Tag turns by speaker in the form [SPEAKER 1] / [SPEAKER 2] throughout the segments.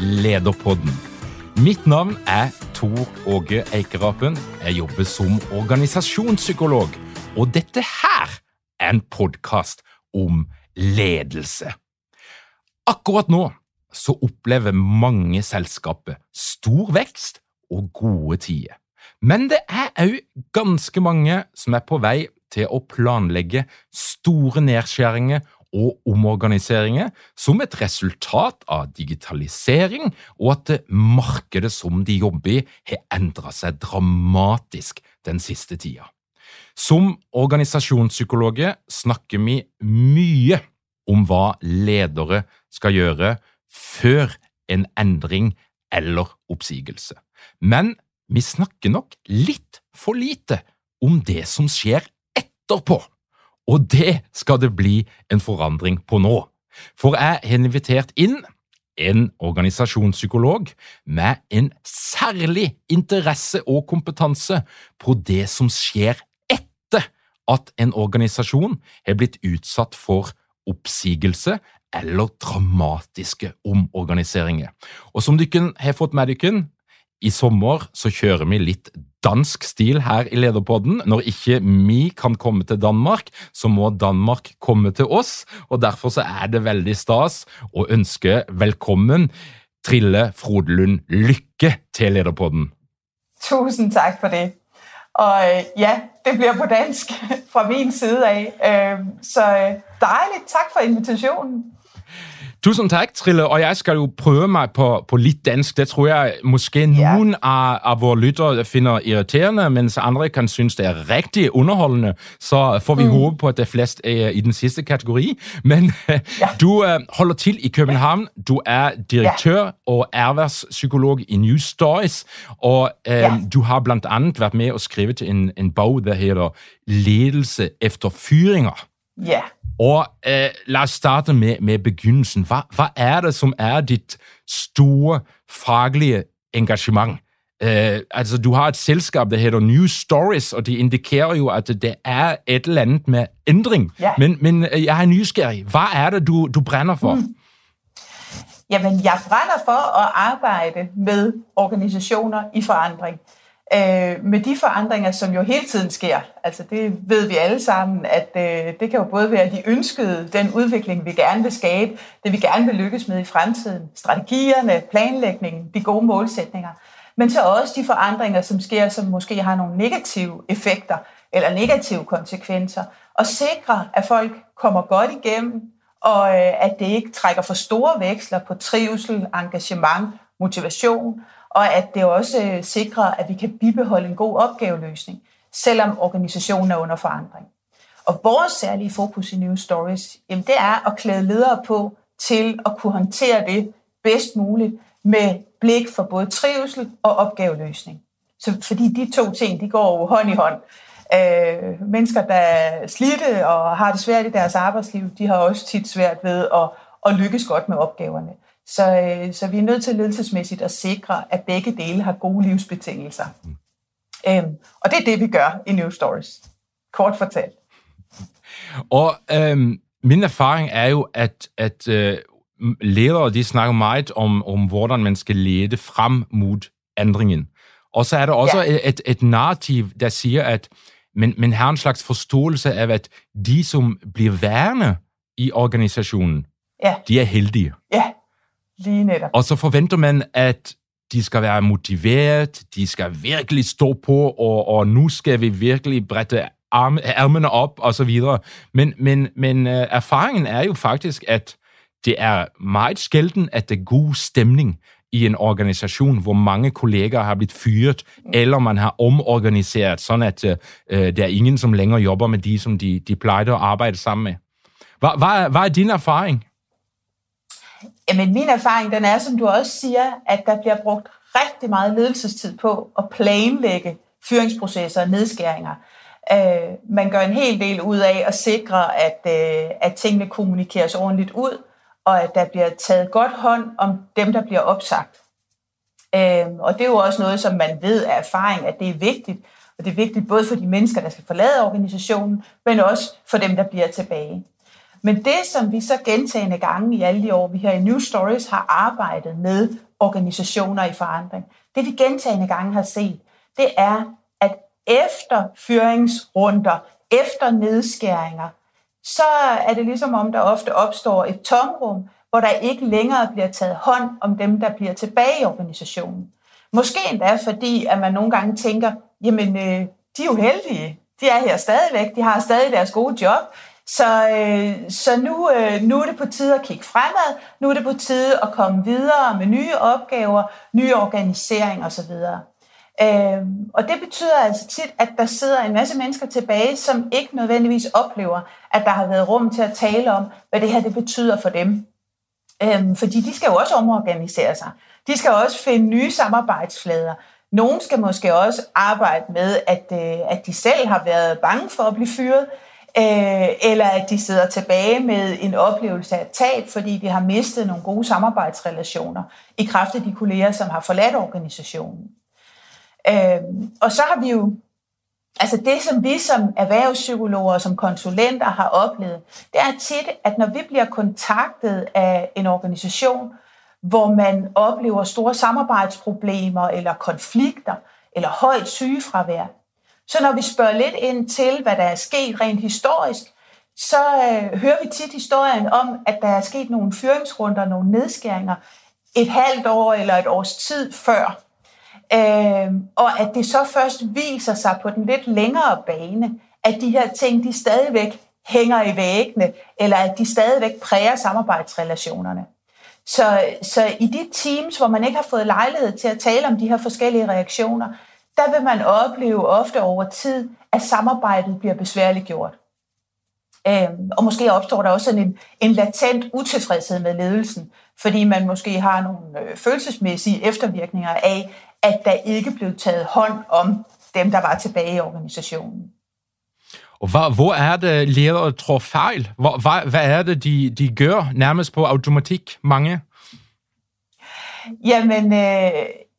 [SPEAKER 1] Lederpodden. Mitt navn er Tor Åge Eikerapen. Jeg jobber som organisasjonspsykolog, og dette her er en podkast om ledelse. Akkurat nå så opplever mange selskaper stor vekst og gode tider. Men det er òg ganske mange som er på vei til å planlegge store nedskjæringer og omorganiseringer som et resultat av digitalisering og at markedet som de jobber i, har endra seg dramatisk den siste tida. Som organisasjonspsykologer snakker vi mye om hva ledere skal gjøre før en endring eller oppsigelse. Men vi snakker nok litt for lite om det som skjer etterpå. Og det skal det bli en forandring på nå. For jeg har invitert inn en organisasjonspsykolog med en særlig interesse og kompetanse på det som skjer etter at en organisasjon har blitt utsatt for oppsigelse eller dramatiske omorganiseringer. Og som dere har fått med dere, i sommer så kjører vi litt dansk stil her i Lederpodden. Når ikke vi kan komme til Danmark, så må Danmark komme til oss. og Derfor så er det veldig stas å ønske velkommen Trille Frodelund Lykke til Lederpodden.
[SPEAKER 2] Tusen takk for det. Og øh, ja, det blir på dansk fra min side av. Øh, så øh, dejligt. deilig. Takk for invitasjonen.
[SPEAKER 1] Tusind tak, Trille, og jeg skal jo prøve mig på, på lidt dansk. Det tror jeg måske ja. nogen af, af vores lyttere finder irriterende, mens andre kan synes, det er rigtig underholdende. Så får vi mm. håbe på, at det flest er i den sidste kategori. Men ja. du uh, holder til i København. Du er direktør ja. og erhvervspsykolog i News Stories, og uh, ja. du har blandt andet været med og skrevet en, en bog, der hedder Ledelse efter fyringer.
[SPEAKER 2] Ja.
[SPEAKER 1] Og øh, lad os starte med, med begyndelsen. Hvad, hvad er det, som er dit store faglige engagement? Øh, altså, du har et selskab, der hedder New Stories, og det indikerer jo, at det er et eller andet med ændring. Ja. Men, men øh, jeg er nysgerrig. Hvad er det, du, du brænder for? Mm.
[SPEAKER 2] Jamen, jeg brænder for at arbejde med organisationer i forandring øh, med de forandringer, som jo hele tiden sker. Altså det ved vi alle sammen, at øh, det kan jo både være de ønskede, den udvikling, vi gerne vil skabe, det vi gerne vil lykkes med i fremtiden, strategierne, planlægningen, de gode målsætninger, men så også de forandringer, som sker, som måske har nogle negative effekter eller negative konsekvenser, og sikre, at folk kommer godt igennem, og øh, at det ikke trækker for store veksler på trivsel, engagement, motivation, og at det også øh, sikrer, at vi kan bibeholde en god opgaveløsning, selvom organisationen er under forandring. Og vores særlige fokus i New Stories, jamen det er at klæde ledere på til at kunne håndtere det bedst muligt med blik for både trivsel og opgaveløsning. Så fordi de to ting, de går jo hånd i hånd. Øh, mennesker, der er slidte og har det svært i deres arbejdsliv, de har også tit svært ved at, at lykkes godt med opgaverne. Så, øh, så vi er nødt til ledelsesmæssigt at sikre, at begge dele har gode livsbetingelser. Mm. Øhm, og det er det, vi gør i New Stories. kort fortalt.
[SPEAKER 1] Og øhm, min erfaring er jo, at, at øh, ledere de snakker meget om, om, hvordan man skal lede frem mod ændringen. Og så er der også ja. et, et narrativ, der siger, at man, man har en slags forståelse af, at de, som bliver værende i organisationen, ja. de er heldige.
[SPEAKER 2] Ja, lige netop.
[SPEAKER 1] Og så forventer man, at de skal være motiveret, de skal virkelig stå på, og, og nu skal vi virkelig brette ærmene op, og så videre. Men, men, men uh, erfaringen er jo faktisk, at det er meget skælden, at det er god stemning i en organisation, hvor mange kolleger har blivet fyret, eller man har omorganiseret, sådan at uh, der er ingen, som længere jobber med de, som de, de plejer at arbejde sammen med. Hvad, hvad, hvad er din erfaring?
[SPEAKER 2] Jamen, min erfaring, den er, som du også siger, at der bliver brugt rigtig meget ledelsestid på at planlægge fyringsprocesser og nedskæringer. Øh, man gør en hel del ud af at sikre, at, øh, at tingene kommunikeres ordentligt ud, og at der bliver taget godt hånd om dem, der bliver opsagt. Øh, og det er jo også noget, som man ved af erfaring, at det er vigtigt, og det er vigtigt både for de mennesker, der skal forlade organisationen, men også for dem, der bliver tilbage. Men det, som vi så gentagende gange i alle de år, vi her i New Stories har arbejdet med organisationer i forandring, det vi gentagende gange har set, det er, at efter fyringsrunder, efter nedskæringer, så er det ligesom om, der ofte opstår et tomrum, hvor der ikke længere bliver taget hånd om dem, der bliver tilbage i organisationen. Måske endda fordi, at man nogle gange tænker, jamen, øh, de er jo heldige. De er her stadigvæk, de har stadig deres gode job, så, øh, så nu, øh, nu er det på tide at kigge fremad, nu er det på tide at komme videre med nye opgaver, nye organisering osv. Øh, og det betyder altså tit, at der sidder en masse mennesker tilbage, som ikke nødvendigvis oplever, at der har været rum til at tale om, hvad det her det betyder for dem. Øh, fordi de skal jo også omorganisere sig. De skal også finde nye samarbejdsflader. Nogle skal måske også arbejde med, at, øh, at de selv har været bange for at blive fyret, øh, eller at de sidder tilbage med en oplevelse af tab, fordi de har mistet nogle gode samarbejdsrelationer i kraft af de kolleger, som har forladt organisationen. Øh, og så har vi jo, altså det som vi som erhvervspsykologer og som konsulenter har oplevet, det er tit, at når vi bliver kontaktet af en organisation, hvor man oplever store samarbejdsproblemer eller konflikter eller højt sygefravær, så når vi spørger lidt ind til, hvad der er sket rent historisk, så øh, hører vi tit historien om, at der er sket nogle fyringsrunder, nogle nedskæringer et halvt år eller et års tid før. Øh, og at det så først viser sig på den lidt længere bane, at de her ting, de stadigvæk hænger i væggene, eller at de stadigvæk præger samarbejdsrelationerne. Så, så i de teams, hvor man ikke har fået lejlighed til at tale om de her forskellige reaktioner, der vil man opleve ofte over tid, at samarbejdet bliver besværligt gjort. Øhm, og måske opstår der også sådan en, en latent utilfredshed med ledelsen, fordi man måske har nogle øh, følelsesmæssige eftervirkninger af, at der ikke blev taget hånd om dem, der var tilbage i organisationen.
[SPEAKER 1] Og hvad, hvor er det, ledere tror fejl? Hvor, hvad, hvad er det, de, de gør nærmest på automatik, mange?
[SPEAKER 2] Jamen, øh,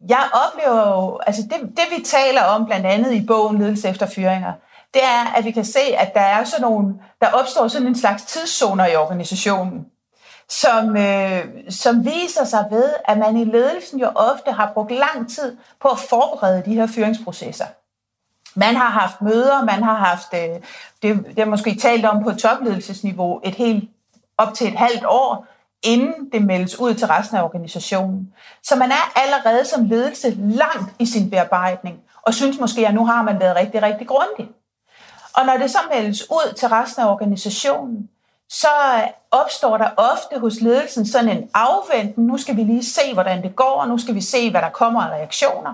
[SPEAKER 2] jeg oplever jo, altså det, det vi taler om blandt andet i bogen Ledelse efter fyringer, det er, at vi kan se, at der er sådan nogle, der opstår sådan en slags tidszoner i organisationen, som, øh, som viser sig ved, at man i ledelsen jo ofte har brugt lang tid på at forberede de her fyringsprocesser. Man har haft møder, man har haft, øh, det, det er måske talt om på topledelsesniveau, et helt op til et halvt år, inden det meldes ud til resten af organisationen. Så man er allerede som ledelse langt i sin bearbejdning, og synes måske, at nu har man været rigtig, rigtig grundig. Og når det så meldes ud til resten af organisationen, så opstår der ofte hos ledelsen sådan en afventen. Nu skal vi lige se, hvordan det går, og nu skal vi se, hvad der kommer af reaktioner.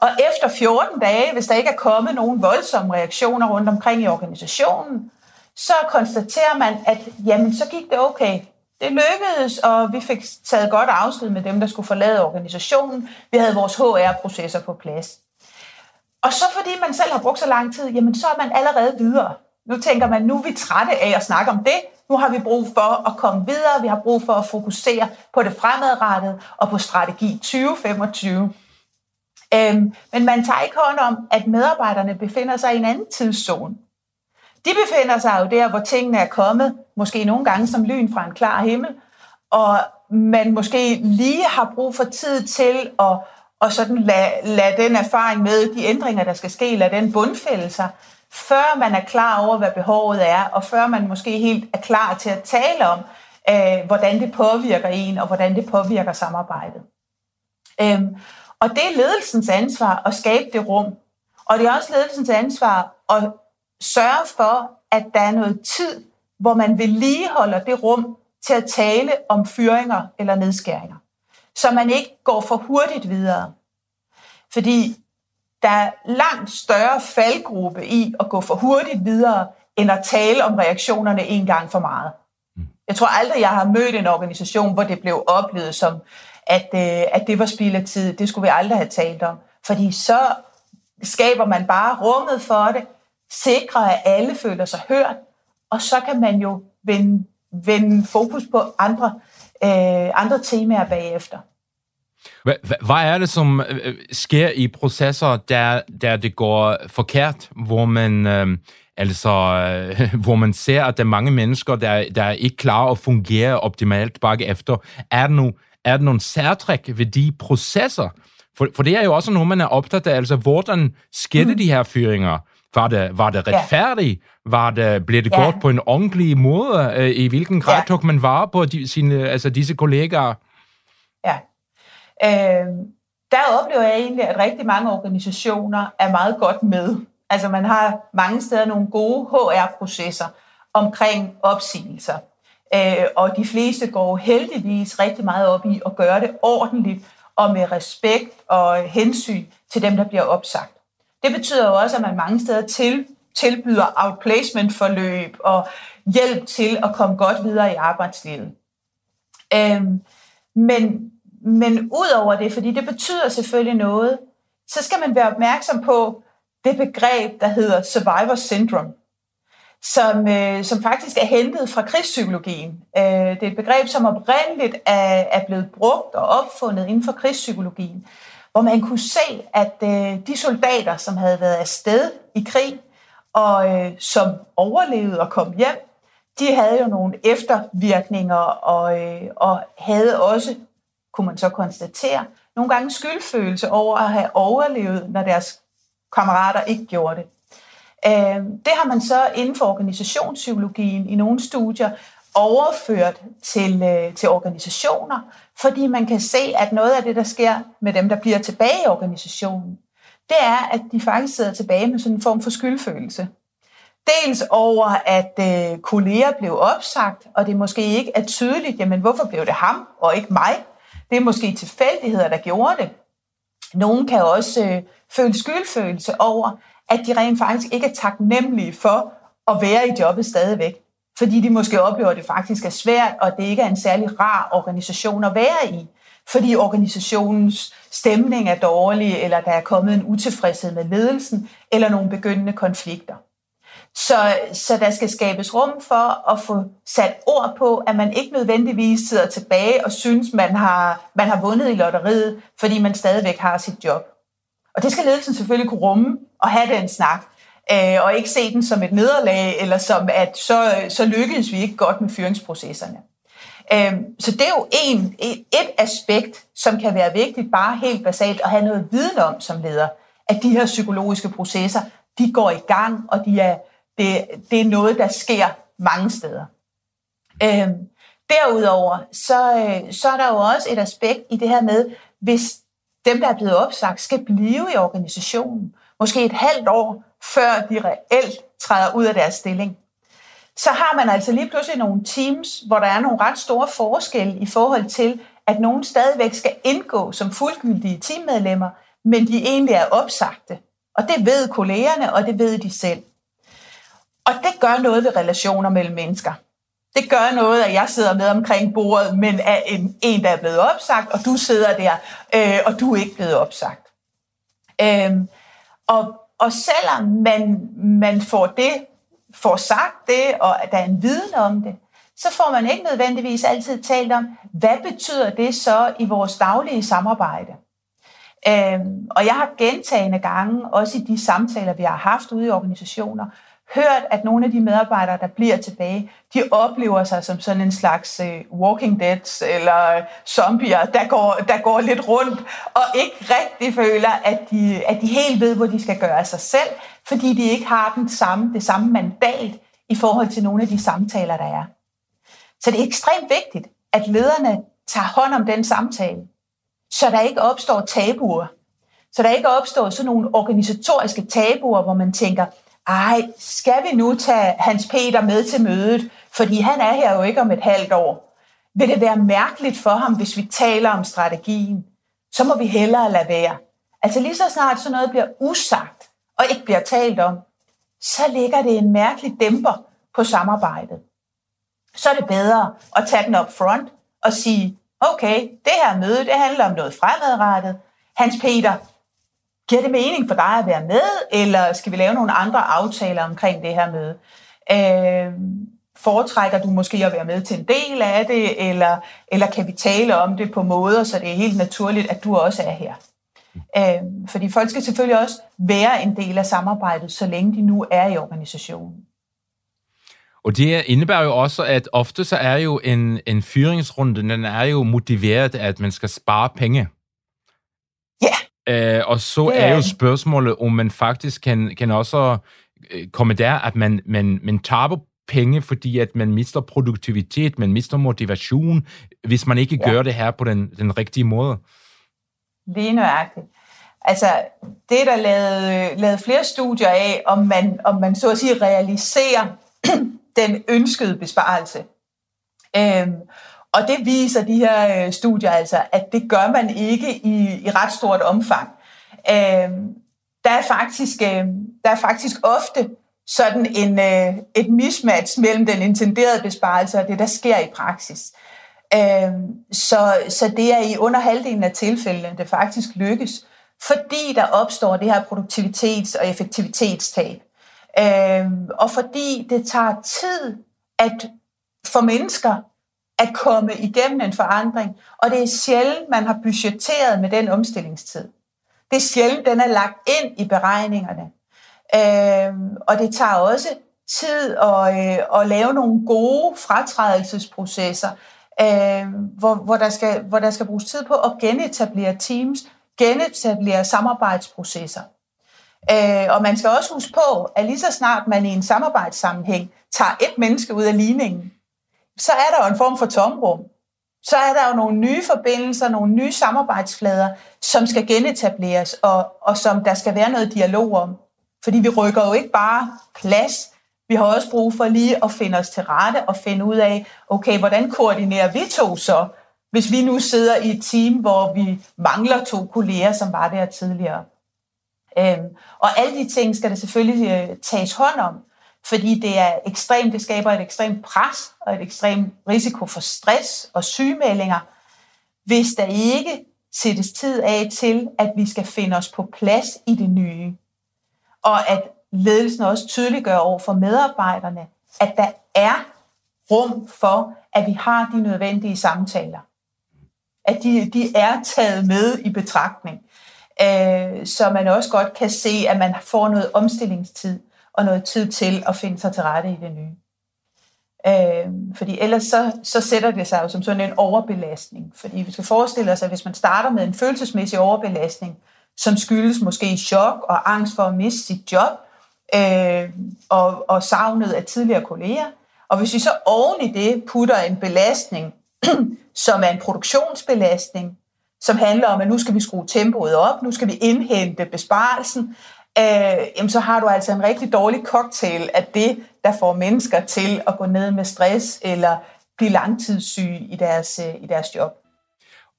[SPEAKER 2] Og efter 14 dage, hvis der ikke er kommet nogen voldsomme reaktioner rundt omkring i organisationen, så konstaterer man, at jamen, så gik det okay det lykkedes, og vi fik taget godt afsked med dem, der skulle forlade organisationen. Vi havde vores HR-processer på plads. Og så fordi man selv har brugt så lang tid, jamen så er man allerede videre. Nu tænker man, nu er vi trætte af at snakke om det. Nu har vi brug for at komme videre. Vi har brug for at fokusere på det fremadrettede og på strategi 2025. Øhm, men man tager ikke hånd om, at medarbejderne befinder sig i en anden tidszone. de befinder sig jo der, hvor tingene er kommet, måske nogle gange som lyn fra en klar himmel, og man måske lige har brug for tid til at og sådan lade, lade den erfaring med de ændringer, der skal ske, lade den bundfælde sig, før man er klar over, hvad behovet er, og før man måske helt er klar til at tale om, øh, hvordan det påvirker en, og hvordan det påvirker samarbejdet. Øhm, og det er ledelsens ansvar at skabe det rum. Og det er også ledelsens ansvar at sørge for, at der er noget tid, hvor man vedligeholder det rum til at tale om fyringer eller nedskæringer. Så man ikke går for hurtigt videre. Fordi der er langt større faldgruppe i at gå for hurtigt videre, end at tale om reaktionerne en gang for meget. Jeg tror aldrig, jeg har mødt en organisation, hvor det blev oplevet som, at, øh, at det var spild af tid. Det skulle vi aldrig have talt om. Fordi så skaber man bare rummet for det, sikrer, at alle føler sig hørt, og så kan man jo vende, vende fokus på andre, øh, andre temaer bagefter.
[SPEAKER 1] Hvad, hvad er det, som øh, sker i processer, der, der det går forkert, hvor man, øh, altså, øh, hvor man ser, at der er mange mennesker, der, der er ikke klar at fungere optimalt bagefter? Er der, nu, er der nogle særtræk ved de processer? For, for det er jo også noget, man er optaget af. Altså, hvordan skete mm. de her fyringer? Var det, var det retfærdigt? Ja. Var det, blev det ja. gjort på en ordentlig måde? Øh, I hvilken grad ja. tog man vare på de, sine, altså disse kollegaer?
[SPEAKER 2] Ja. Øh, der oplever jeg egentlig, at rigtig mange organisationer er meget godt med. Altså man har mange steder nogle gode HR-processer omkring opsigelser. Øh, og de fleste går heldigvis rigtig meget op i at gøre det ordentligt og med respekt og hensyn til dem, der bliver opsagt. Det betyder jo også, at man mange steder til, tilbyder outplacement-forløb og hjælp til at komme godt videre i arbejdslivet. Øhm, men, men ud over det, fordi det betyder selvfølgelig noget, så skal man være opmærksom på det begreb, der hedder survivor syndrome, som, øh, som faktisk er hentet fra krigspsykologien. Øh, det er et begreb, som oprindeligt er, er blevet brugt og opfundet inden for krigspsykologien hvor man kunne se, at øh, de soldater, som havde været afsted i krig, og øh, som overlevede og kom hjem, de havde jo nogle eftervirkninger, og, øh, og havde også, kunne man så konstatere, nogle gange skyldfølelse over at have overlevet, når deres kammerater ikke gjorde det. Øh, det har man så inden for organisationspsykologien i nogle studier overført til, øh, til organisationer, fordi man kan se, at noget af det, der sker med dem, der bliver tilbage i organisationen, det er, at de faktisk sidder tilbage med sådan en form for skyldfølelse. Dels over, at øh, kolleger blev opsagt, og det måske ikke er tydeligt, jamen hvorfor blev det ham og ikke mig? Det er måske tilfældigheder, der gjorde det. Nogen kan også øh, føle skyldfølelse over, at de rent faktisk ikke er taknemmelige for at være i jobbet stadigvæk fordi de måske oplever, at det faktisk er svært, og det ikke er en særlig rar organisation at være i, fordi organisationens stemning er dårlig, eller der er kommet en utilfredshed med ledelsen, eller nogle begyndende konflikter. Så, så der skal skabes rum for at få sat ord på, at man ikke nødvendigvis sidder tilbage og synes, man har, man har vundet i lotteriet, fordi man stadigvæk har sit job. Og det skal ledelsen selvfølgelig kunne rumme og have den snak øh, og ikke se den som et nederlag, eller som at så, så lykkedes vi ikke godt med fyringsprocesserne. Øh, så det er jo en, et aspekt, som kan være vigtigt, bare helt basalt at have noget viden om som leder, at de her psykologiske processer, de går i gang, og de er, det, det er noget, der sker mange steder. Øh, derudover, så, så er der jo også et aspekt i det her med, hvis dem, der er blevet opsagt, skal blive i organisationen, måske et halvt år, før de reelt træder ud af deres stilling. Så har man altså lige pludselig nogle teams, hvor der er nogle ret store forskelle i forhold til, at nogen stadigvæk skal indgå som fuldgyldige teammedlemmer, men de egentlig er opsagte. Og det ved kollegerne, og det ved de selv. Og det gør noget ved relationer mellem mennesker. Det gør noget, at jeg sidder med omkring bordet, men er en, en der er blevet opsagt, og du sidder der, øh, og du er ikke blevet opsagt. Øh, og og selvom man, man får det, får sagt det, og at der er en viden om det, så får man ikke nødvendigvis altid talt om, hvad betyder det så i vores daglige samarbejde? Øhm, og jeg har gentagende gange, også i de samtaler, vi har haft ude i organisationer, hørt, at nogle af de medarbejdere, der bliver tilbage, de oplever sig som sådan en slags uh, walking dead eller øh, zombier, der går, der går lidt rundt og ikke rigtig føler, at de, at de helt ved, hvor de skal gøre sig selv, fordi de ikke har den samme, det samme mandat i forhold til nogle af de samtaler, der er. Så det er ekstremt vigtigt, at lederne tager hånd om den samtale, så der ikke opstår tabuer. Så der ikke opstår sådan nogle organisatoriske tabuer, hvor man tænker, ej, skal vi nu tage Hans Peter med til mødet? Fordi han er her jo ikke om et halvt år. Vil det være mærkeligt for ham, hvis vi taler om strategien? Så må vi hellere lade være. Altså lige så snart sådan noget bliver usagt og ikke bliver talt om, så ligger det en mærkelig dæmper på samarbejdet. Så er det bedre at tage den op front og sige, okay, det her møde, det handler om noget fremadrettet. Hans Peter, giver det mening for dig at være med, eller skal vi lave nogle andre aftaler omkring det her møde? Øh, foretrækker du måske at være med til en del af det, eller, eller kan vi tale om det på måder, så det er helt naturligt, at du også er her? Øh, fordi folk skal selvfølgelig også være en del af samarbejdet, så længe de nu er i organisationen.
[SPEAKER 1] Og det indebærer jo også, at ofte så er jo en, en fyringsrunde, den er jo motiveret, at man skal spare penge. Øh, og så er, er jo spørgsmålet, om man faktisk kan, kan også øh, komme der, at man, man, man taber penge, fordi at man mister produktivitet, man mister motivation, hvis man ikke ja. gør det her på den, den rigtige måde.
[SPEAKER 2] Lige nøjagtigt. Altså, det er der lavet, lavet flere studier af, om man, om man så at sige realiserer den ønskede besparelse. Øhm, og det viser de her øh, studier altså, at det gør man ikke i, i ret stort omfang. Øh, der, er faktisk, øh, der er faktisk ofte sådan en, øh, et mismatch mellem den intenderede besparelse og det, der sker i praksis. Øh, så, så det er i under halvdelen af tilfældene, det faktisk lykkes, fordi der opstår det her produktivitets- og effektivitetstab. Øh, og fordi det tager tid at for mennesker at komme igennem en forandring, og det er sjældent, man har budgetteret med den omstillingstid. Det er sjældent, den er lagt ind i beregningerne. Øhm, og det tager også tid at, øh, at lave nogle gode fratrædelsesprocesser, øh, hvor, hvor, der skal, hvor der skal bruges tid på at genetablere teams, genetablere samarbejdsprocesser. Øh, og man skal også huske på, at lige så snart man i en samarbejdssammenhæng tager et menneske ud af ligningen, så er der jo en form for tomrum. Så er der jo nogle nye forbindelser, nogle nye samarbejdsflader, som skal genetableres, og, og som der skal være noget dialog om. Fordi vi rykker jo ikke bare plads, vi har også brug for lige at finde os til rette og finde ud af, okay, hvordan koordinerer vi to så, hvis vi nu sidder i et team, hvor vi mangler to kolleger, som var der tidligere. Øhm, og alle de ting skal der selvfølgelig øh, tages hånd om, fordi det er ekstremt, det skaber et ekstremt pres og et ekstremt risiko for stress og sygemeldinger, hvis der ikke sættes tid af til, at vi skal finde os på plads i det nye. Og at ledelsen også tydeliggør over for medarbejderne, at der er rum for, at vi har de nødvendige samtaler. At de, de er taget med i betragtning øh, så man også godt kan se, at man får noget omstillingstid og noget tid til at finde sig til rette i det nye. Øh, fordi ellers så, så sætter det sig jo som sådan en overbelastning. Fordi vi skal forestille os, at hvis man starter med en følelsesmæssig overbelastning, som skyldes måske chok og angst for at miste sit job, øh, og, og savnet af tidligere kolleger, og hvis vi så oven i det putter en belastning, som er en produktionsbelastning, som handler om, at nu skal vi skrue tempoet op, nu skal vi indhente besparelsen, øh, jamen så har du altså en rigtig dårlig cocktail af det, der får mennesker til at gå ned med stress eller blive langtidssyge i deres, øh, i deres job.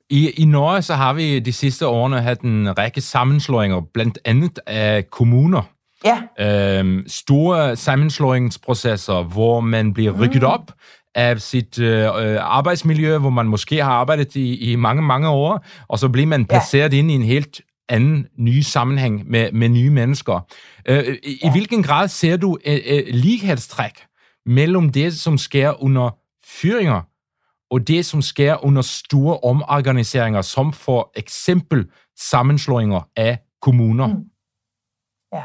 [SPEAKER 1] I, I Norge så har vi de sidste årene haft en række sammenslåinger, blandt andet af kommuner.
[SPEAKER 2] Ja.
[SPEAKER 1] Øhm, store sammenslåingsprocesser, hvor man bliver rykket mm. op af sit øh, arbejdsmiljø, hvor man måske har arbejdet i, i mange, mange år, og så bliver man placeret ja. ind i en helt anden ny sammenhæng med, med nye mennesker. Øh, i, ja. I hvilken grad ser du øh, øh, lighedstræk mellem det, som sker under fyringer, og det, som sker under store omorganiseringer, som for eksempel sammenslåinger af kommuner? Mm.
[SPEAKER 2] Ja.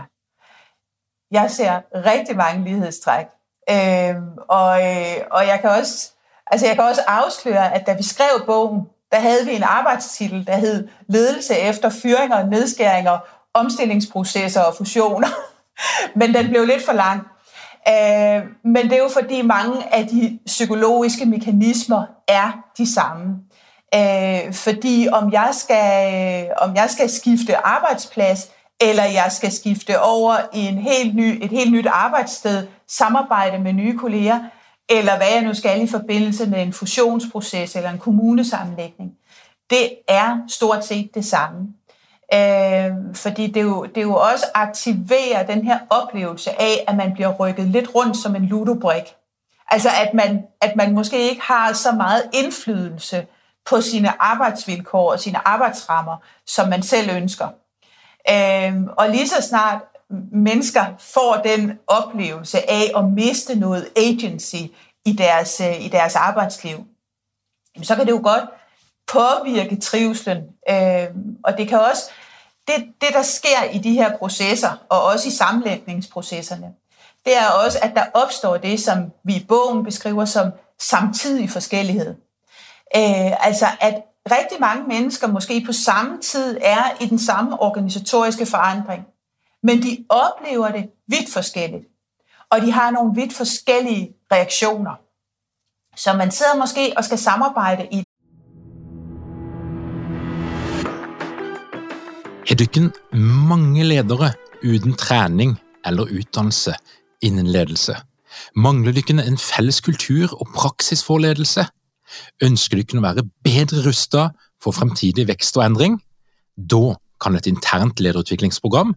[SPEAKER 2] jeg ser rigtig mange lighedstræk. Øh, og, øh, og jeg kan også altså jeg kan også afsløre, at da vi skrev bogen, der havde vi en arbejdstitel, der hed Ledelse efter fyringer, nedskæringer, omstillingsprocesser og fusioner. Men den blev lidt for lang. Øh, men det er jo fordi mange af de psykologiske mekanismer er de samme. Øh, fordi om jeg, skal, øh, om jeg skal skifte arbejdsplads, eller jeg skal skifte over i en helt ny, et helt nyt arbejdssted, samarbejde med nye kolleger, eller hvad jeg nu skal i forbindelse med en fusionsproces eller en kommunesammenlægning, det er stort set det samme. Øh, fordi det jo, det jo også aktiverer den her oplevelse af, at man bliver rykket lidt rundt som en ludobrik. Altså at man, at man måske ikke har så meget indflydelse på sine arbejdsvilkår og sine arbejdsrammer, som man selv ønsker. Øh, og lige så snart mennesker får den oplevelse af at miste noget agency i deres, øh, i deres arbejdsliv, så kan det jo godt påvirke trivselen. Øh, og det kan også, det, det der sker i de her processer, og også i sammenlægningsprocesserne, det er også, at der opstår det, som vi i bogen beskriver som samtidig forskellighed. Øh, altså at rigtig mange mennesker måske på samme tid er i den samme organisatoriske forandring, men de oplever det vidt forskelligt. Og de har nogle vidt forskellige reaktioner. Så man sidder måske og skal samarbejde i
[SPEAKER 1] Har dukken mange ledere uden træning eller uddannelse inden ledelse? Mangler dukken en fælles kultur og praksis for ledelse? Ønsker dukken å være bedre rustet for fremtidig vækst og ændring? Da kan et internt lederutviklingsprogram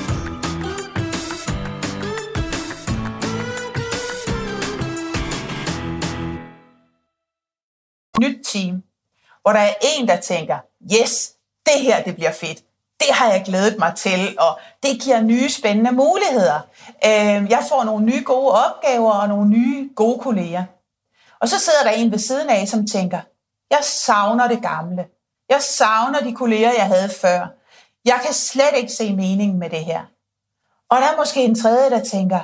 [SPEAKER 2] team, hvor der er en, der tænker, yes, det her det bliver fedt. Det har jeg glædet mig til, og det giver nye spændende muligheder. Øhm, jeg får nogle nye gode opgaver og nogle nye gode kolleger. Og så sidder der en ved siden af, som tænker, jeg savner det gamle. Jeg savner de kolleger, jeg havde før. Jeg kan slet ikke se meningen med det her. Og der er måske en tredje, der tænker,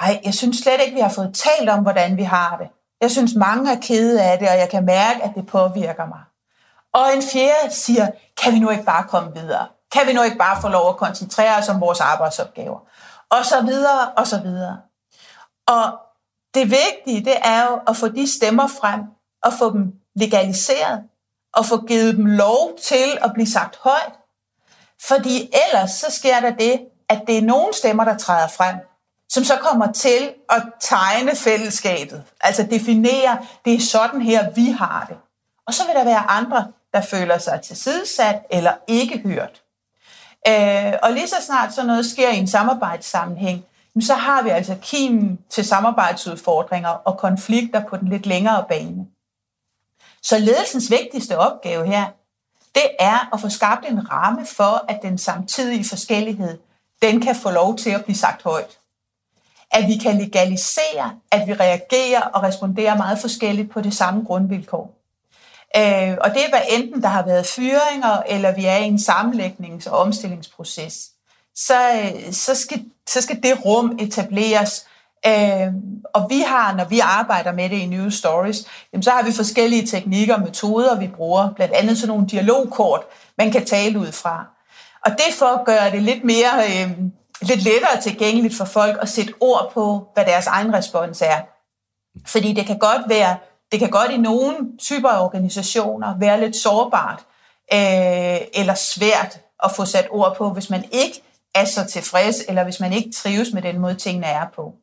[SPEAKER 2] ej, jeg synes slet ikke, vi har fået talt om, hvordan vi har det. Jeg synes, mange er kede af det, og jeg kan mærke, at det påvirker mig. Og en fjerde siger, kan vi nu ikke bare komme videre? Kan vi nu ikke bare få lov at koncentrere os om vores arbejdsopgaver? Og så videre, og så videre. Og det vigtige, det er jo at få de stemmer frem, og få dem legaliseret, og få givet dem lov til at blive sagt højt. Fordi ellers så sker der det, at det er nogle stemmer, der træder frem, som så kommer til at tegne fællesskabet. Altså definere, det er sådan her, vi har det. Og så vil der være andre, der føler sig tilsidesat eller ikke hørt. Øh, og lige så snart sådan noget sker i en samarbejdssammenhæng, så har vi altså kimen til samarbejdsudfordringer og konflikter på den lidt længere bane. Så ledelsens vigtigste opgave her, det er at få skabt en ramme for, at den samtidige forskellighed, den kan få lov til at blive sagt højt. At vi kan legalisere, at vi reagerer og responderer meget forskelligt på det samme grundvilkår. Øh, og det er hvad enten der har været fyringer, eller vi er i en sammenlægnings- og omstillingsproces. Så, øh, så, skal, så skal det rum etableres. Øh, og vi har, når vi arbejder med det i New Stories, jamen, så har vi forskellige teknikker og metoder, vi bruger. Blandt andet sådan nogle dialogkort, man kan tale ud fra. Og det for at gøre det lidt mere... Øh, lidt lettere tilgængeligt for folk at sætte ord på, hvad deres egen respons er. Fordi det kan godt være det kan godt i nogle typer af organisationer være lidt sårbart øh, eller svært at få sat ord på, hvis man ikke er så tilfreds, eller hvis man ikke trives med den måde, tingene er på.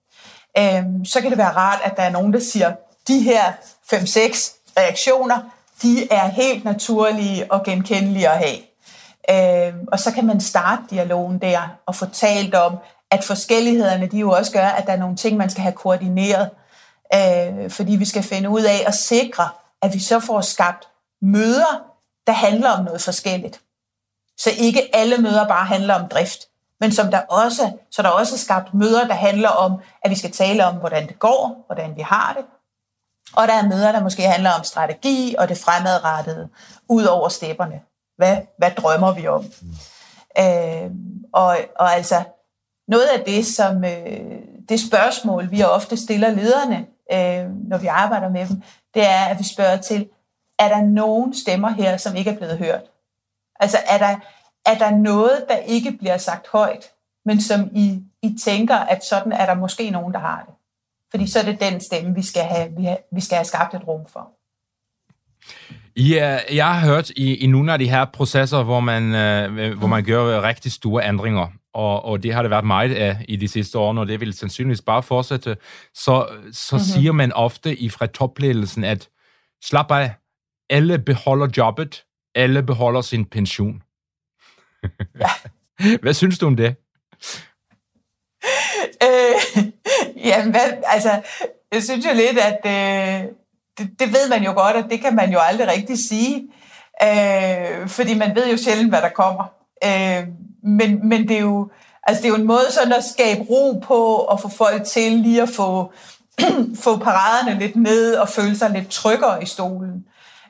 [SPEAKER 2] Øh, så kan det være rart, at der er nogen, der siger, de her 5-6 reaktioner, de er helt naturlige og genkendelige at have. Øh, og så kan man starte dialogen der og få talt om, at forskellighederne de jo også gør, at der er nogle ting, man skal have koordineret øh, fordi vi skal finde ud af at sikre, at vi så får skabt møder, der handler om noget forskelligt. Så ikke alle møder bare handler om drift, men som der også, så der også er skabt møder, der handler om, at vi skal tale om, hvordan det går, hvordan vi har det. Og der er møder, der måske handler om strategi og det fremadrettede, ud over stepperne. Hvad, hvad drømmer vi om? Mm. Øh, og, og altså, noget af det, som øh, det spørgsmål, vi ofte stiller lederne, øh, når vi arbejder med dem, det er, at vi spørger til, er der nogen stemmer her, som ikke er blevet hørt? Altså, er der, er der noget, der ikke bliver sagt højt, men som I, I tænker, at sådan er der måske nogen, der har det? Fordi så er det den stemme, vi skal have, vi, have, vi skal have skabt et rum for.
[SPEAKER 1] Ja, jeg har hørt i, i nogle af de her processer, hvor man, øh, hvor man gør rigtig store ændringer, og, og det har det været meget af i de sidste år, og det vil sandsynligvis bare fortsætte, så, så mm-hmm. siger man ofte i fra topledelsen, at slap af, alle beholder jobbet, alle beholder sin pension. Ja. Hvad synes du om det?
[SPEAKER 2] Øh, jamen, altså, jeg synes jo lidt, at øh, det, det ved man jo godt, at det kan man jo aldrig rigtig sige, øh, fordi man ved jo sjældent, hvad der kommer. Øh, men, men det er jo altså det er jo en måde sådan at skabe ro på og få folk til lige at få, få paraderne lidt ned og føle sig lidt tryggere i stolen.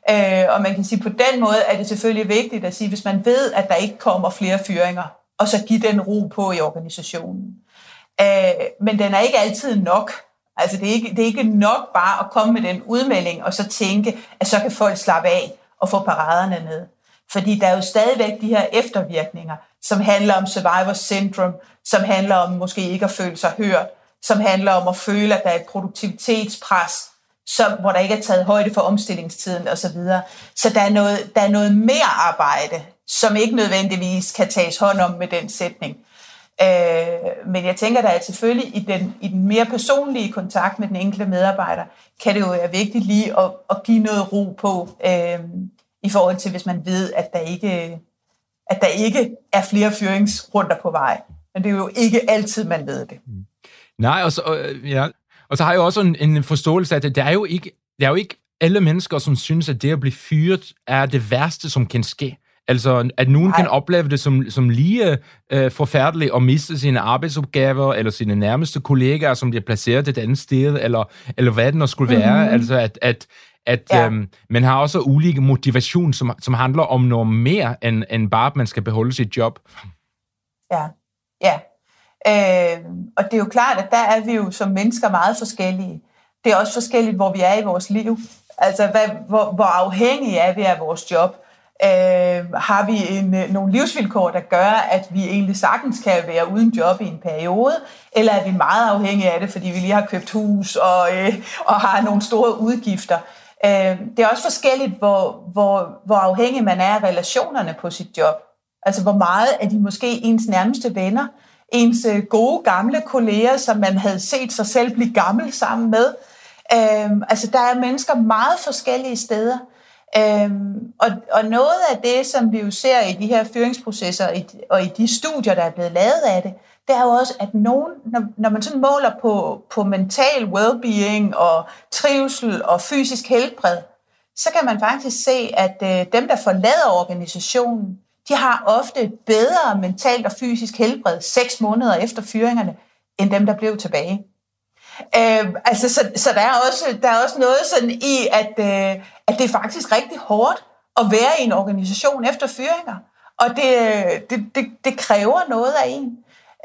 [SPEAKER 2] Øh, og man kan sige, på den måde er det selvfølgelig vigtigt at sige, hvis man ved, at der ikke kommer flere fyringer, og så give den ro på i organisationen. Øh, men den er ikke altid nok. Altså det er, ikke, det er ikke nok bare at komme med den udmelding, og så tænke, at så kan folk slappe af og få paraderne ned. Fordi der er jo stadigvæk de her eftervirkninger, som handler om survivor syndrome, som handler om måske ikke at føle sig hørt, som handler om at føle, at der er et produktivitetspres, som, hvor der ikke er taget højde for omstillingstiden osv. Så, så der er, noget, der er noget mere arbejde, som ikke nødvendigvis kan tages hånd om med den sætning. Øh, men jeg tænker, der er selvfølgelig i den, i den mere personlige kontakt med den enkelte medarbejder, kan det jo være vigtigt lige at, at give noget ro på, øh, i forhold til hvis man ved, at der ikke, at der ikke er flere fyringsrunder på vej. Men det er jo ikke altid, man ved det. Mm.
[SPEAKER 1] Nej, og så, øh, ja, og så har jeg også en, en forståelse af, at det er jo ikke, der er jo ikke alle mennesker, som synes, at det at blive fyret er det værste, som kan ske. Altså, at nogen Nej. kan opleve det som, som lige øh, forfærdeligt at miste sine arbejdsopgaver, eller sine nærmeste kollegaer, som bliver placeret et andet sted, eller, eller hvad det nu skulle være. Mm-hmm. Altså, at, at, at ja. øhm, man har også ulike motivation, som, som handler om noget mere, end, end bare, at man skal beholde sit job.
[SPEAKER 2] Ja, ja. Øh, og det er jo klart, at der er vi jo som mennesker meget forskellige. Det er også forskelligt, hvor vi er i vores liv. Altså, hvad, hvor, hvor afhængige er vi af vores job? Øh, har vi en, øh, nogle livsvilkår, der gør, at vi egentlig sagtens kan være uden job i en periode, eller er vi meget afhængige af det, fordi vi lige har købt hus og, øh, og har nogle store udgifter? Øh, det er også forskelligt, hvor, hvor, hvor afhængig man er af relationerne på sit job. Altså, hvor meget er de måske ens nærmeste venner, ens øh, gode gamle kolleger, som man havde set sig selv blive gammel sammen med. Øh, altså, der er mennesker meget forskellige steder. Øhm, og, og noget af det, som vi jo ser i de her fyringsprocesser og i, og i de studier, der er blevet lavet af det, det er jo også, at nogen, når, når man sådan måler på, på mental well-being og trivsel og fysisk helbred, så kan man faktisk se, at øh, dem, der forlader organisationen, de har ofte et bedre mentalt og fysisk helbred seks måneder efter fyringerne, end dem, der blev tilbage. Øh, altså, så, så der, er også, der er også noget sådan i, at, øh, at det er faktisk rigtig hårdt at være i en organisation efter fyringer. Og det, det, det, det kræver noget af en.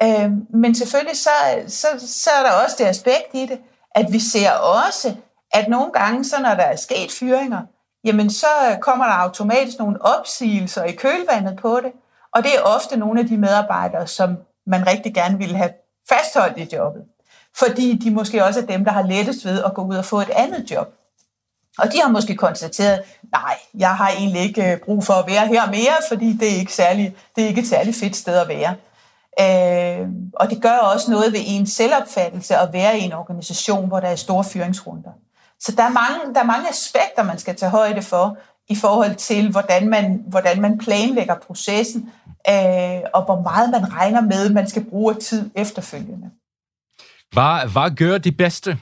[SPEAKER 2] Øh, men selvfølgelig så, så, så er der også det aspekt i det, at vi ser også, at nogle gange, så når der er sket fyringer, jamen så kommer der automatisk nogle opsigelser i kølvandet på det, og det er ofte nogle af de medarbejdere, som man rigtig gerne vil have fastholdt i jobbet, fordi de måske også er dem, der har lettest ved at gå ud og få et andet job. Og de har måske konstateret, nej, jeg har egentlig ikke øh, brug for at være her mere, fordi det er ikke, særlig, det er ikke et særligt fedt sted at være. Øh, og det gør også noget ved ens selvopfattelse at være i en organisation, hvor der er store fyringsrunder. Så der er, mange, der er mange aspekter, man skal tage højde for, i forhold til, hvordan man, hvordan man planlægger processen, øh, og hvor meget man regner med, man skal bruge tid efterfølgende.
[SPEAKER 1] Hvad, hvad gør de bedste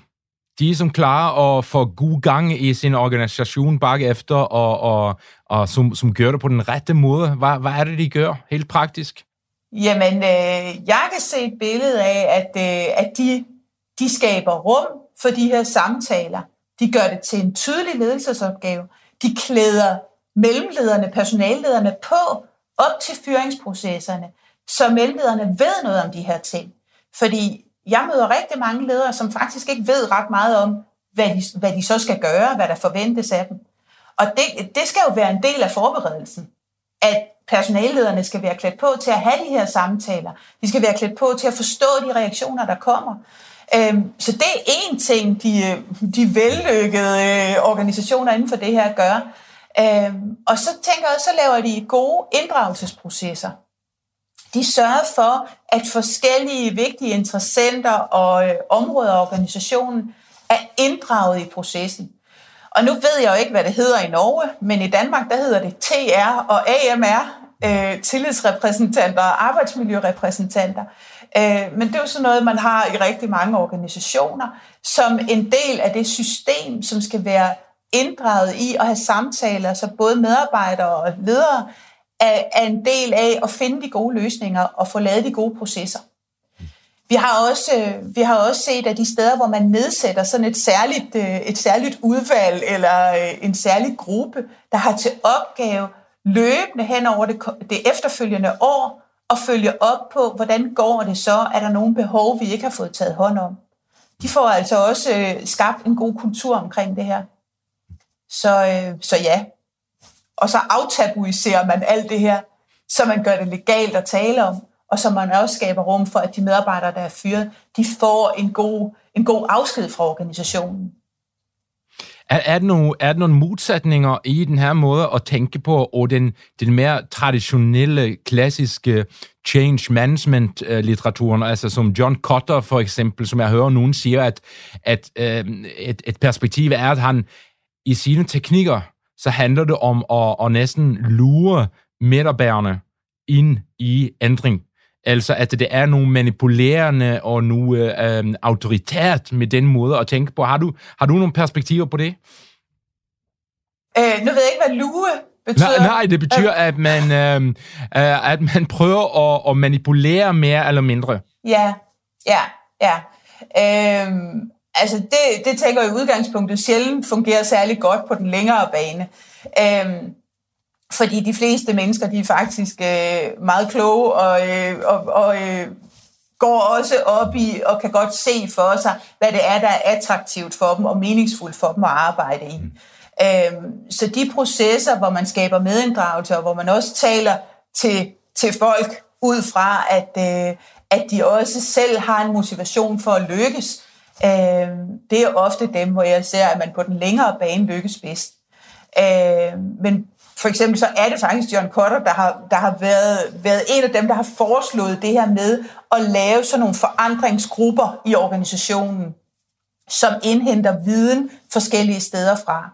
[SPEAKER 1] de som klarer at få god gang i sin organisation bagefter, og, og, og som, som gør det på den rette måde. Hvad, hvad er det, de gør helt praktisk?
[SPEAKER 2] Jamen, øh, jeg kan se et billede af, at, øh, at de, de skaber rum for de her samtaler. De gør det til en tydelig ledelsesopgave. De klæder mellemlederne, personallederne på op til fyringsprocesserne, så mellemlederne ved noget om de her ting. Fordi jeg møder rigtig mange ledere, som faktisk ikke ved ret meget om, hvad de, hvad de så skal gøre, hvad der forventes af dem. Og det, det skal jo være en del af forberedelsen, at personallederne skal være klædt på til at have de her samtaler. De skal være klædt på til at forstå de reaktioner, der kommer. Øhm, så det er en ting, de, de vellykkede øh, organisationer inden for det her gør. Øhm, og så tænker jeg, så laver de gode inddragelsesprocesser. De sørger for, at forskellige vigtige interessenter og øh, områder og organisationen er inddraget i processen. Og nu ved jeg jo ikke, hvad det hedder i Norge, men i Danmark, der hedder det TR og AMR, øh, tillidsrepræsentanter og arbejdsmiljørepræsentanter. Øh, men det er jo sådan noget, man har i rigtig mange organisationer, som en del af det system, som skal være inddraget i at have samtaler, så både medarbejdere og ledere er, er en del af at finde de gode løsninger og få lavet de gode processer. Vi har også, øh, vi har også set, at de steder, hvor man nedsætter sådan et særligt, øh, et særligt udvalg eller øh, en særlig gruppe, der har til opgave løbende hen over det, det efterfølgende år at følge op på, hvordan går det så? Er der nogle behov, vi ikke har fået taget hånd om? De får altså også skabt en god kultur omkring det her. Så, så ja. Og så aftabuiserer man alt det her, så man gør det legalt at tale om, og så man også skaber rum for, at de medarbejdere, der er fyret, de får en god, en god afsked fra organisationen.
[SPEAKER 1] Er, er, der nogle, er der nogle modsætninger i den her måde at tænke på, og den, den mere traditionelle, klassiske change management-litteraturen, øh, altså som John Cotter for eksempel, som jeg hører nogen siger, at, at øh, et, et perspektiv er, at han i sine teknikker, så handler det om at, at næsten lure medarbejderne ind i ændring. Altså, at det er nogle manipulerende og nogle øh, autoritært med den måde at tænke på. Har du, har du nogle perspektiver på det?
[SPEAKER 2] Øh, nu ved jeg ikke, hvad lue betyder.
[SPEAKER 1] Nej, nej det betyder, at man, øh, øh, at man prøver at, at manipulere mere eller mindre.
[SPEAKER 2] Ja, ja, ja. Øh, altså, det, det tænker jeg i udgangspunktet sjældent fungerer særlig godt på den længere bane. Øhm, fordi de fleste mennesker, de er faktisk øh, meget kloge og, øh, og, og øh, går også op i og kan godt se for sig, hvad det er, der er attraktivt for dem og meningsfuldt for dem at arbejde i. Øhm, så de processer, hvor man skaber medinddragelse, og hvor man også taler til, til folk ud fra, at, øh, at de også selv har en motivation for at lykkes, øh, det er ofte dem, hvor jeg ser, at man på den længere bane lykkes bedst. Øh, men for eksempel så er det faktisk John Cotter, der har, der har været, været en af dem, der har foreslået det her med at lave sådan nogle forandringsgrupper i organisationen, som indhenter viden forskellige steder fra.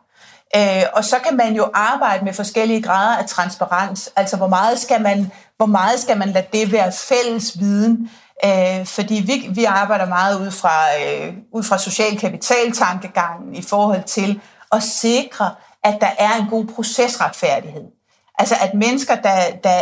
[SPEAKER 2] Øh, og så kan man jo arbejde med forskellige grader af transparens. Altså, hvor meget skal man, hvor meget skal man lade det være fælles viden? Øh, fordi vi, vi arbejder meget ud fra, øh, ud fra social kapitaltankegangen i forhold til at sikre, at der er en god procesretfærdighed. Altså at mennesker, der, der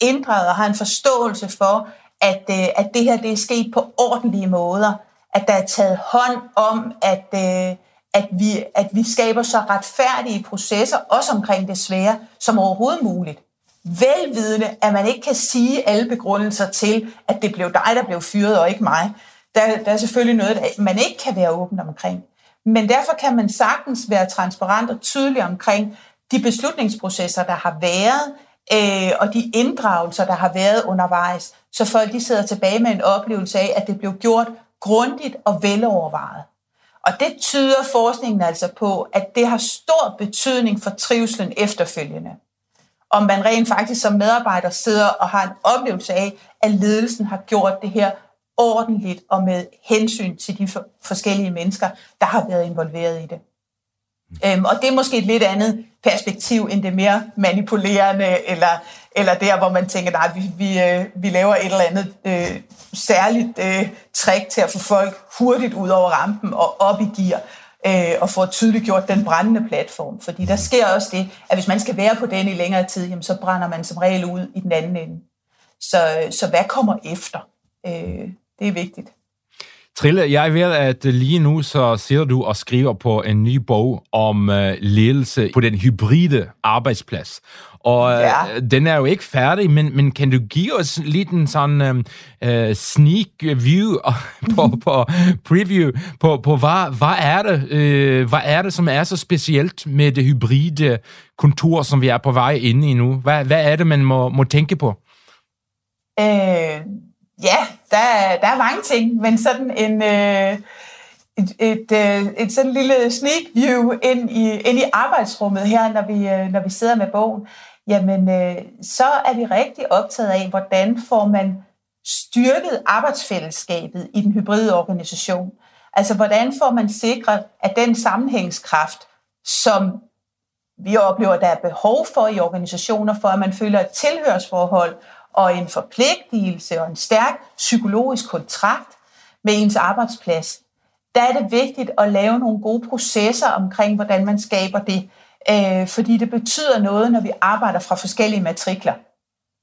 [SPEAKER 2] inddrager og har en forståelse for, at, øh, at det her det er sket på ordentlige måder, at der er taget hånd om, at, øh, at, vi, at vi skaber så retfærdige processer, også omkring det svære, som overhovedet muligt. Velvidende, at man ikke kan sige alle begrundelser til, at det blev dig, der blev fyret, og ikke mig. Der, der er selvfølgelig noget, man ikke kan være åben omkring. Men derfor kan man sagtens være transparent og tydelig omkring de beslutningsprocesser, der har været, øh, og de inddragelser, der har været undervejs, så folk de sidder tilbage med en oplevelse af, at det blev gjort grundigt og velovervejet. Og det tyder forskningen altså på, at det har stor betydning for trivselen efterfølgende. Om man rent faktisk som medarbejder sidder og har en oplevelse af, at ledelsen har gjort det her ordentligt og med hensyn til de forskellige mennesker, der har været involveret i det. Øhm, og det er måske et lidt andet perspektiv end det mere manipulerende eller, eller der, hvor man tænker, nej, vi, vi, øh, vi laver et eller andet øh, særligt øh, trick til at få folk hurtigt ud over rampen og op i gear, øh, og få tydeligt gjort den brændende platform. Fordi der sker også det, at hvis man skal være på den i længere tid, jamen, så brænder man som regel ud i den anden ende. Så, så hvad kommer efter? Øh, det er vigtigt.
[SPEAKER 1] Trille, jeg ved, at lige nu så sidder du og skriver på en ny bog om uh, ledelse på den hybride arbejdsplads. Og ja. uh, den er jo ikke færdig, men, men kan du give os lidt en sådan uh, sneak view på, på preview på, på hvad, hvad, er det, uh, hvad er det, som er så specielt med det hybride kontor, som vi er på vej ind i nu? Hvad, hvad er det, man må, må tænke på?
[SPEAKER 2] Øh Ja, der, der er mange ting, men sådan en, øh, et, et, øh, et sådan lille sneak view ind i, ind i arbejdsrummet her, når vi, øh, når vi sidder med bogen, jamen øh, så er vi rigtig optaget af, hvordan får man styrket arbejdsfællesskabet i den hybride organisation. Altså hvordan får man sikret, at den sammenhængskraft, som vi oplever, der er behov for i organisationer, for at man føler et tilhørsforhold og en forpligtelse og en stærk psykologisk kontrakt med ens arbejdsplads, der er det vigtigt at lave nogle gode processer omkring, hvordan man skaber det. Øh, fordi det betyder noget, når vi arbejder fra forskellige matrikler.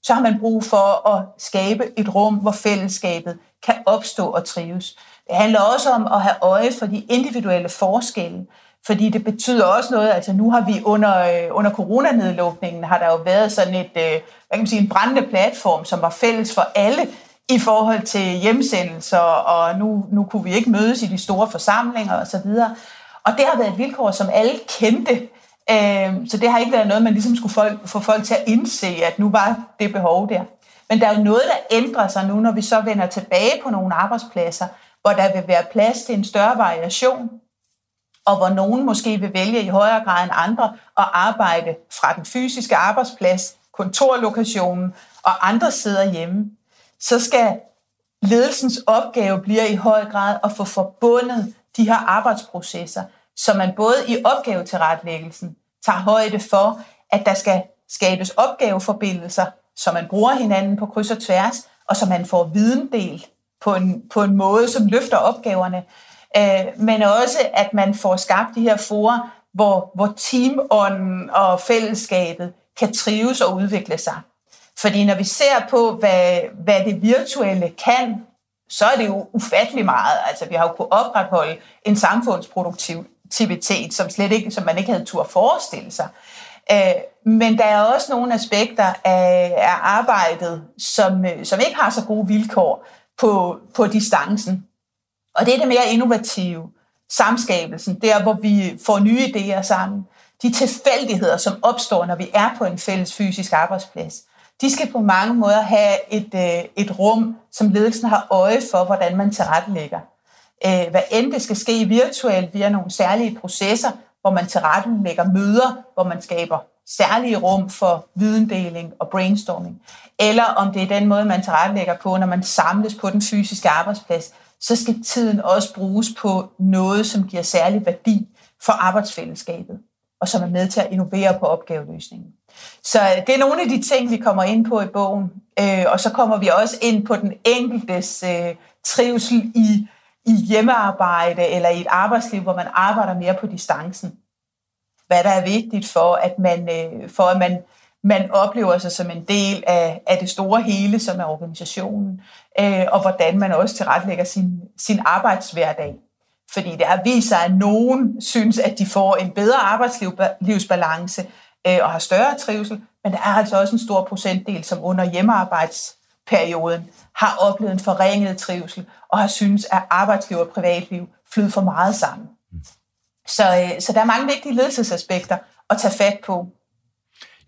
[SPEAKER 2] Så har man brug for at skabe et rum, hvor fællesskabet kan opstå og trives. Det handler også om at have øje for de individuelle forskelle. Fordi det betyder også noget, altså nu har vi under, øh, under coronanedlukningen, har der jo været sådan et, øh, hvad kan man sige, en brændende platform, som var fælles for alle i forhold til hjemsendelser, og nu, nu kunne vi ikke mødes i de store forsamlinger osv. Og det har været et vilkår, som alle kendte, øhm, så det har ikke været noget, man ligesom skulle folk, få folk til at indse, at nu var det behov der. Men der er jo noget, der ændrer sig nu, når vi så vender tilbage på nogle arbejdspladser, hvor der vil være plads til en større variation, og hvor nogen måske vil vælge i højere grad end andre at arbejde fra den fysiske arbejdsplads, kontorlokationen og andre sidder hjemme, så skal ledelsens opgave bliver i høj grad at få forbundet de her arbejdsprocesser, så man både i opgavetilretlæggelsen tager højde for, at der skal skabes opgaveforbindelser, så man bruger hinanden på kryds og tværs, og så man får viden delt på en, på en måde, som løfter opgaverne, øh, men også at man får skabt de her forer, hvor, hvor teamånden og fællesskabet kan trives og udvikle sig. Fordi når vi ser på, hvad, hvad det virtuelle kan, så er det jo ufattelig meget. Altså, vi har jo kunnet opretholde en samfundsproduktivitet, som, slet ikke, som man ikke havde tur forestille sig. Øh, men der er også nogle aspekter af, af arbejdet, som, øh, som ikke har så gode vilkår på, på distancen. Og det er det mere innovative, samskabelsen, der hvor vi får nye idéer sammen. De tilfældigheder, som opstår, når vi er på en fælles fysisk arbejdsplads, de skal på mange måder have et, øh, et rum, som ledelsen har øje for, hvordan man tilrettelægger. Øh, hvad end det skal ske virtuelt via nogle særlige processer, hvor man tilrettelægger møder, hvor man skaber særlige rum for videndeling og brainstorming, eller om det er den måde, man tilrettelægger på, når man samles på den fysiske arbejdsplads, så skal tiden også bruges på noget, som giver særlig værdi for arbejdsfællesskabet, og som er med til at innovere på opgaveløsningen. Så øh, det er nogle af de ting, vi kommer ind på i bogen, øh, og så kommer vi også ind på den enkeltes øh, trivsel i, i hjemmearbejde eller i et arbejdsliv, hvor man arbejder mere på distancen. Hvad der er vigtigt for, at man, for at man man oplever sig som en del af, af det store hele, som er organisationen, øh, og hvordan man også tilrettelægger sin, sin arbejdshverdag. Fordi det er vist sig, at nogen synes, at de får en bedre arbejdslivsbalance øh, og har større trivsel, men der er altså også en stor procentdel, som under hjemmearbejdsperioden har oplevet en forringet trivsel og har synes, at arbejdsliv og privatliv flyder for meget sammen. Så, øh, så der er mange vigtige ledelsesaspekter at tage fat på.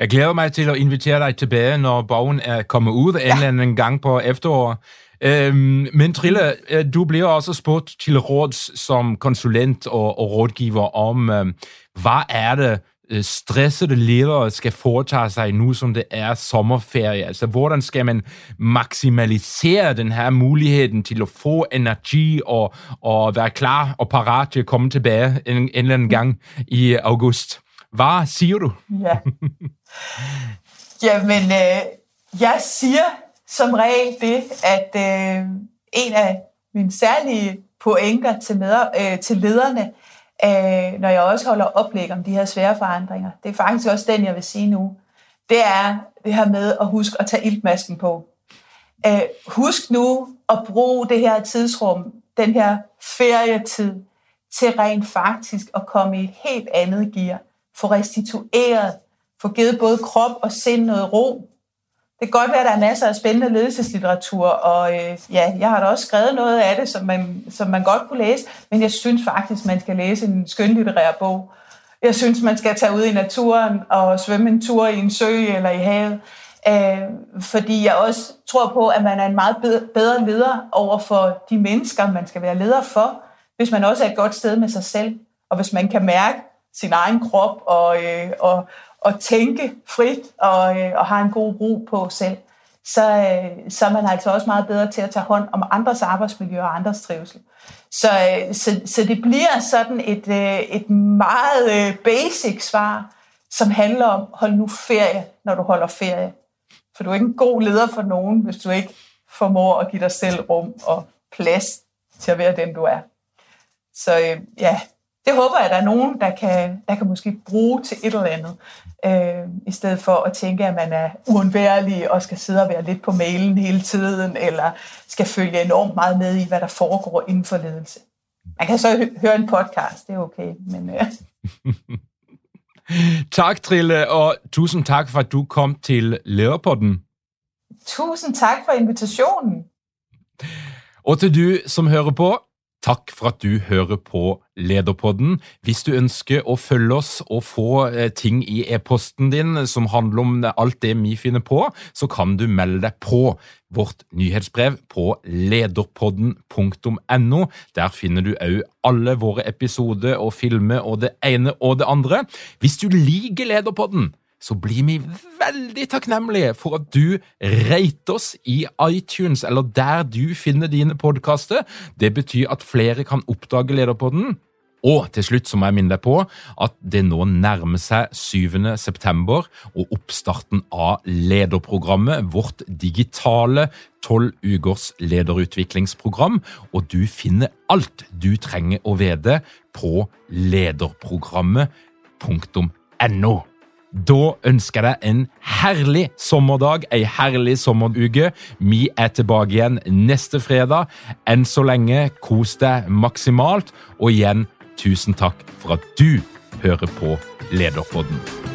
[SPEAKER 1] Jeg glæder mig til at invitere dig tilbage, når bogen er kommet ud ja. en eller anden gang på efterår. Øhm, men Trille, øh, du bliver også spurgt til råds som konsulent og, og rådgiver om, øhm, hvad er det, øh, stressede ledere skal foretage sig nu, som det er sommerferie? Altså, hvordan skal man maksimalisere den her muligheden til at få energi og, og være klar og parat til at komme tilbage en, en eller anden gang i august? Hvad siger du?
[SPEAKER 2] Ja. Jamen, øh, jeg siger som regel det, at øh, en af mine særlige pointer til, med, øh, til lederne, øh, når jeg også holder oplæg om de her svære forandringer, det er faktisk også den, jeg vil sige nu, det er det her med at huske at tage iltmasken på. Øh, husk nu at bruge det her tidsrum, den her ferietid, til rent faktisk at komme i et helt andet gear. Få restitueret, få givet både krop og sind noget ro. Det kan godt være, at der er masser af spændende ledelseslitteratur, og øh, ja, jeg har da også skrevet noget af det, som man, som man godt kunne læse, men jeg synes faktisk, man skal læse en skønlitterær bog. Jeg synes, man skal tage ud i naturen og svømme en tur i en sø eller i havet. Øh, fordi jeg også tror på, at man er en meget bedre leder over for de mennesker, man skal være leder for, hvis man også er et godt sted med sig selv, og hvis man kan mærke sin egen krop og, øh, og, og tænke frit og, øh, og har en god ro på selv, så, øh, så er man altså også meget bedre til at tage hånd om andres arbejdsmiljø og andres trivsel. Så, øh, så, så det bliver sådan et, øh, et meget øh, basic svar, som handler om, hold nu ferie, når du holder ferie. For du er ikke en god leder for nogen, hvis du ikke formår at give dig selv rum og plads til at være den, du er. Så øh, ja, det håber jeg, at der er nogen, der kan, der kan måske bruge til et eller andet, øh, i stedet for at tænke, at man er uundværlig og skal sidde og være lidt på mailen hele tiden, eller skal følge enormt meget med i, hvad der foregår inden for ledelse. Man kan så høre en podcast, det er okay, men... Øh.
[SPEAKER 1] tak, Trille, og tusind tak for, at du kom til Lederpodden.
[SPEAKER 2] Tusind tak for invitationen.
[SPEAKER 1] Og til du som hører på, Takk for at du hører på Lederpodden. Hvis du ønsker å følge oss og få eh, ting i e-posten din som handler om alt det vi finner på, så kan du melde deg på vårt nyhetsbrev på lederpodden.no. Der finner du òg alle våre episoder og filmer og det ene og det andre. Hvis du liker Lederpodden, så blir vi veldig takknemlige for at du rater oss i iTunes, eller der du finner dine podkaster. Det betyr at flere kan oppdage Lederpodden. Og til slutt så må jeg minne deg på at det nå nærmer seg 7. september og oppstarten av lederprogrammet, vårt digitale tolv ukers lederutviklingsprogram. Og du finner alt du trenger å vite på lederprogrammet.no. Da ønsker jeg deg en herlig sommerdag, ei herlig sommeruke. Vi er tilbake igjen neste fredag. Enn så lenge, kos deg maksimalt. Og igjen, tusen takk for at du hører på Lederpodden.